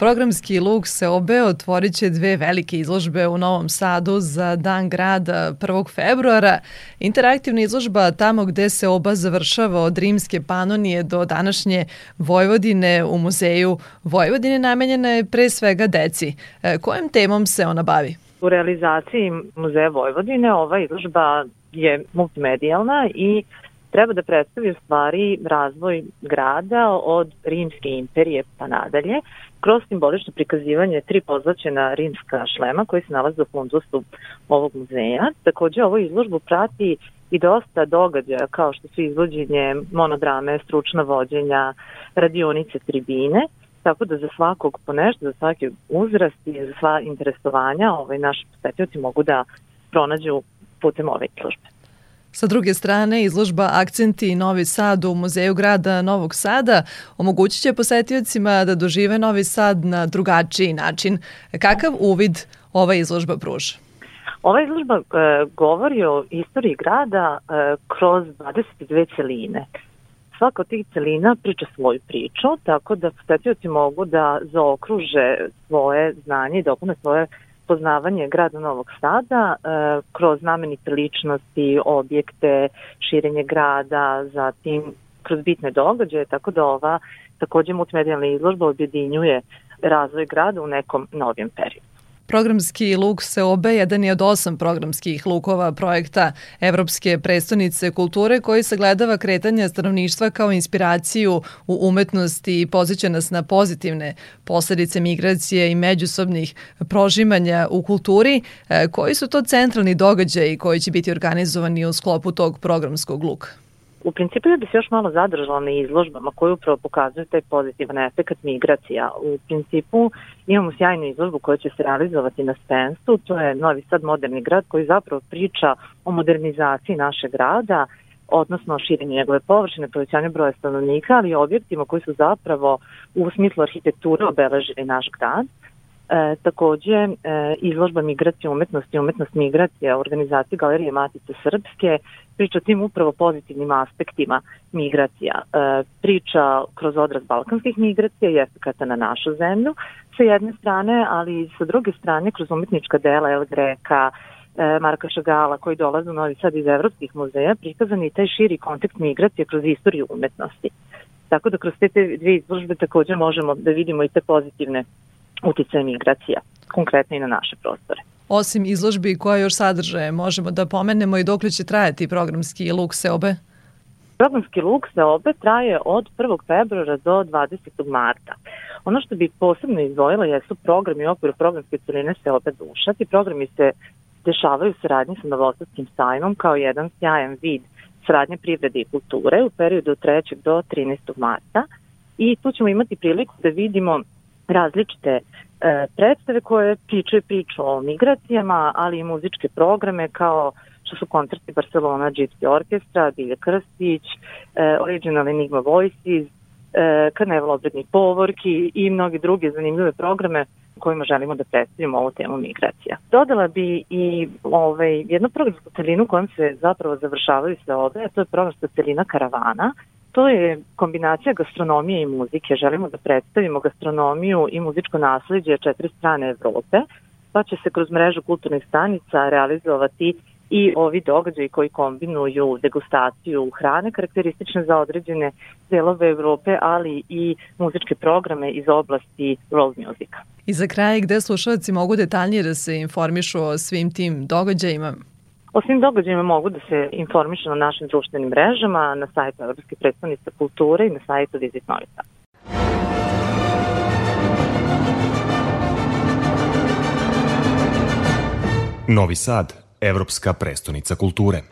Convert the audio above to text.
Programski luk se obe otvorit će dve velike izložbe u Novom Sadu za Dan grada 1. februara. Interaktivna izložba tamo gde se oba završava od rimske panonije do današnje Vojvodine u muzeju Vojvodine namenjena je pre svega deci. E, kojom temom se ona bavi? U realizaciji Muzeja Vojvodine ova izložba je multimedijalna i treba da predstavi u stvari razvoj grada od rimske imperije pa nadalje kroz simbolično prikazivanje tri pozlaćena rimska šlema koji se nalaze u fundusu ovog muzeja. Takođe, ovo izložbu prati i dosta događaja kao što su izvođenje monodrame, stručna vođenja, radionice, tribine, tako da za svakog po nešto, za svaki uzrast i za sva interesovanja ovaj, naši posetioci mogu da pronađu putem ove izložbe. Sa druge strane, izložba Akcenti Novi Sad u Muzeju grada Novog Sada omogućit će posetiocima da dožive Novi Sad na drugačiji način. Kakav uvid ova izložba pruža? Ova izložba e, govori o istoriji grada e, kroz 22 celine. Svaka od tih celina priča svoju priču, tako da posetioci mogu da zaokruže svoje znanje i dopune svoje poznavanje grada Novog Sada e, kroz znamenite ličnosti, objekte, širenje grada, zatim kroz bitne događaje, tako da ova takođe multimedijalna izložba objedinjuje razvoj grada u nekom novijem periodu. Programski luk se obe jedan je od osam programskih lukova projekta Evropske prestonice kulture koji sagledava kretanje stanovništva kao inspiraciju u umetnosti i pozića nas na pozitivne posledice migracije i međusobnih prožimanja u kulturi. E, koji su to centralni događaji koji će biti organizovani u sklopu tog programskog luka? U principu ja bi se još malo zadržala na izložbama koje upravo pokazuju taj pozitivan efekt migracija. U principu imamo sjajnu izložbu koja će se realizovati na Spensu, to je Novi Sad moderni grad koji zapravo priča o modernizaciji našeg grada, odnosno širenju njegove površine, povećanju broja stanovnika, ali i objektima koji su zapravo u smislu arhitekture obeležili naš grad. E, takođe, e, izložba migracije umetnosti, umetnost migracije, organizacije Galerije Matice Srpske, priča o tim upravo pozitivnim aspektima migracija. E, priča kroz odraz balkanskih migracija i efekata na našu zemlju sa jedne strane, ali i sa druge strane kroz umetnička dela El Greka, e, Marka Šagala koji dolaze u Novi Sad iz evropskih muzeja, prikazan i taj širi kontekst migracije kroz istoriju umetnosti. Tako da kroz te dve izložbe takođe možemo da vidimo i te pozitivne uticaje migracija, konkretno i na naše prostore. Osim izložbi koja još sadrže, možemo da pomenemo i dok će trajati programski luk Seobe? Programski luk Seobe traje od 1. februara do 20. marta. Ono što bih posebno izdvojila jesu programi u okviru programske celine Seobe duša. Ti programi se dešavaju u saradnji sa Novosadskim sajmom kao jedan sjajan vid saradnje privrede i kulture u periodu od 3. do 13. marta i tu ćemo imati priliku da vidimo različite e, predstave koje pričaju priču o migracijama, ali i muzičke programe kao što su koncerti Barcelona Gypsy Orkestra, Bilje Krstić, e, Original Enigma Voices, e, Karneval obrednih povorki i mnogi druge zanimljive programe kojima želimo da predstavimo ovu temu migracija. Dodala bi i ovaj, jednu programsku celinu kojom se zapravo završavaju sve ove, a to je programska celina Karavana, To je kombinacija gastronomije i muzike. Želimo da predstavimo gastronomiju i muzičko nasledđe četiri strane Evrope, pa će se kroz mrežu kulturnih stanica realizovati i ovi događaji koji kombinuju degustaciju hrane karakteristične za određene delove Evrope, ali i muzičke programe iz oblasti world musica. I za kraj, gde slušalci mogu detaljnije da se informišu o svim tim događajima? O svim događajima mogu da se informišu na našim društvenim mrežama, na sajtu Evropske predstavnice kulture i na sajtu Visit Novi Sad. Novi Sad, Evropska prestonica kulture.